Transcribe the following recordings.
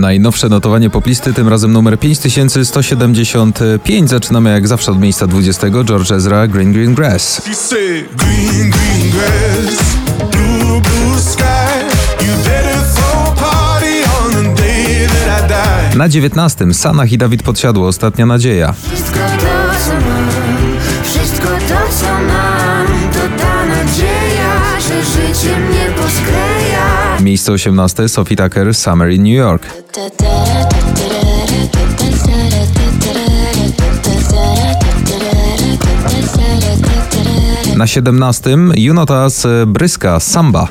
Najnowsze notowanie poplisty, tym razem numer 5175. Zaczynamy jak zawsze od miejsca 20. George Ezra, Green Green Grass. Green, green blue, blue sky. Na 19. Sanach i Dawid Podsiadło, Ostatnia Nadzieja. Wszystko to, co mam, wszystko to, co mam, to ta nadzieja, że życie mnie poskleja. Miejsce 18. Sophie Tucker, Summer in New York. Na 17. Junotas Bryska, Samba.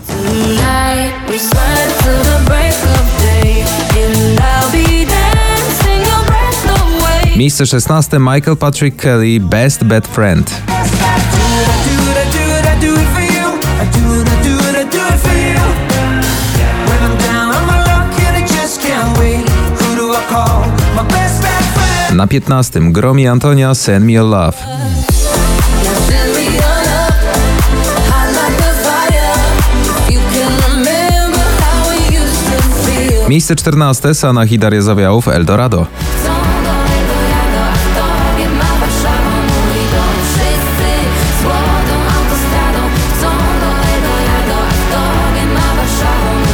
Miejsce 16. Michael Patrick Kelly, Best Bad Friend. Na 15. Gromi Antonia, Send Me Your Love. Miejsce 14. Sanach i Daria Zawiałów, Eldorado.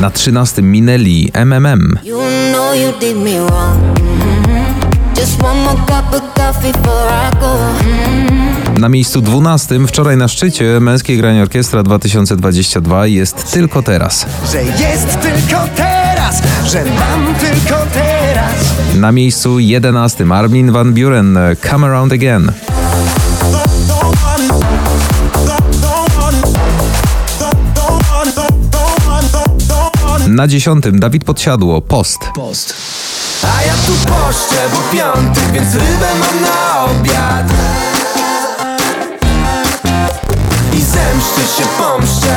Na 13. Minelli, MMM. You know you Na miejscu 12. Wczoraj na szczycie Męskiej Granie Orkiestra 2022 jest tylko teraz. że jest tylko teraz, że mam tylko teraz. Na miejscu 11. Armin van Buren, Come Around Again. Na 10. Dawid Podsiadło, Post. A ja tu poszczę, bo piątek, więc rybę mam na obiad. I zemszczę się, pomszczę.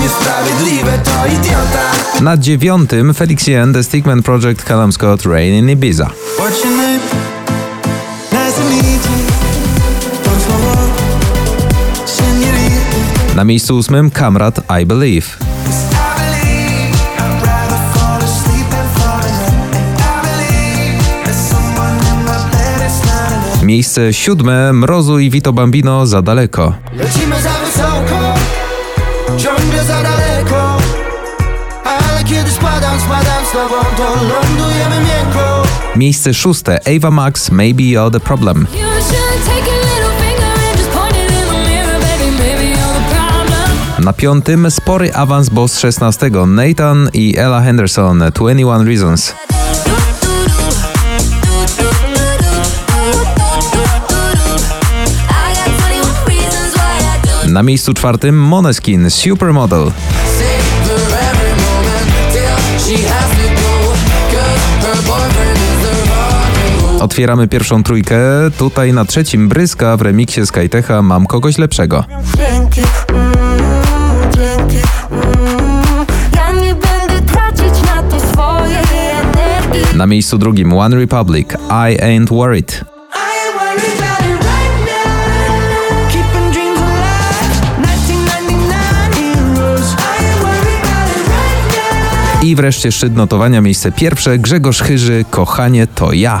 Niesprawiedliwe to idiota. Na 9. Felix Yen, The Stickman Project, Callum Scott, Rain in Ibiza. Na miejscu 8. Kamrat, I Believe. Miejsce 7. Mrozu i Vito Bambino, Za Daleko. Lecimy za wysoko, ciągle za daleko. Ale kiedy spadam, spadam z tobą, to lądujemy miękko. Miejsce 6. Ava Max, Maybe You're the Problem. Na piątym spory awans, bo z 16 Nathan i Ella Henderson 21 Reasons. Na miejscu czwartym Moneskin Supermodel. Otwieramy pierwszą trójkę. Tutaj na trzecim Bryska w remiksie Skytecha Mam kogoś lepszego. Dzięki, mm, dzięki, mm. Ja nie będę tracić na to swojej energii. Na miejscu drugim One Republic I Ain't Worried. I wreszcie szczyt notowania miejsce pierwsze Grzegorz Chyży Kochanie to ja.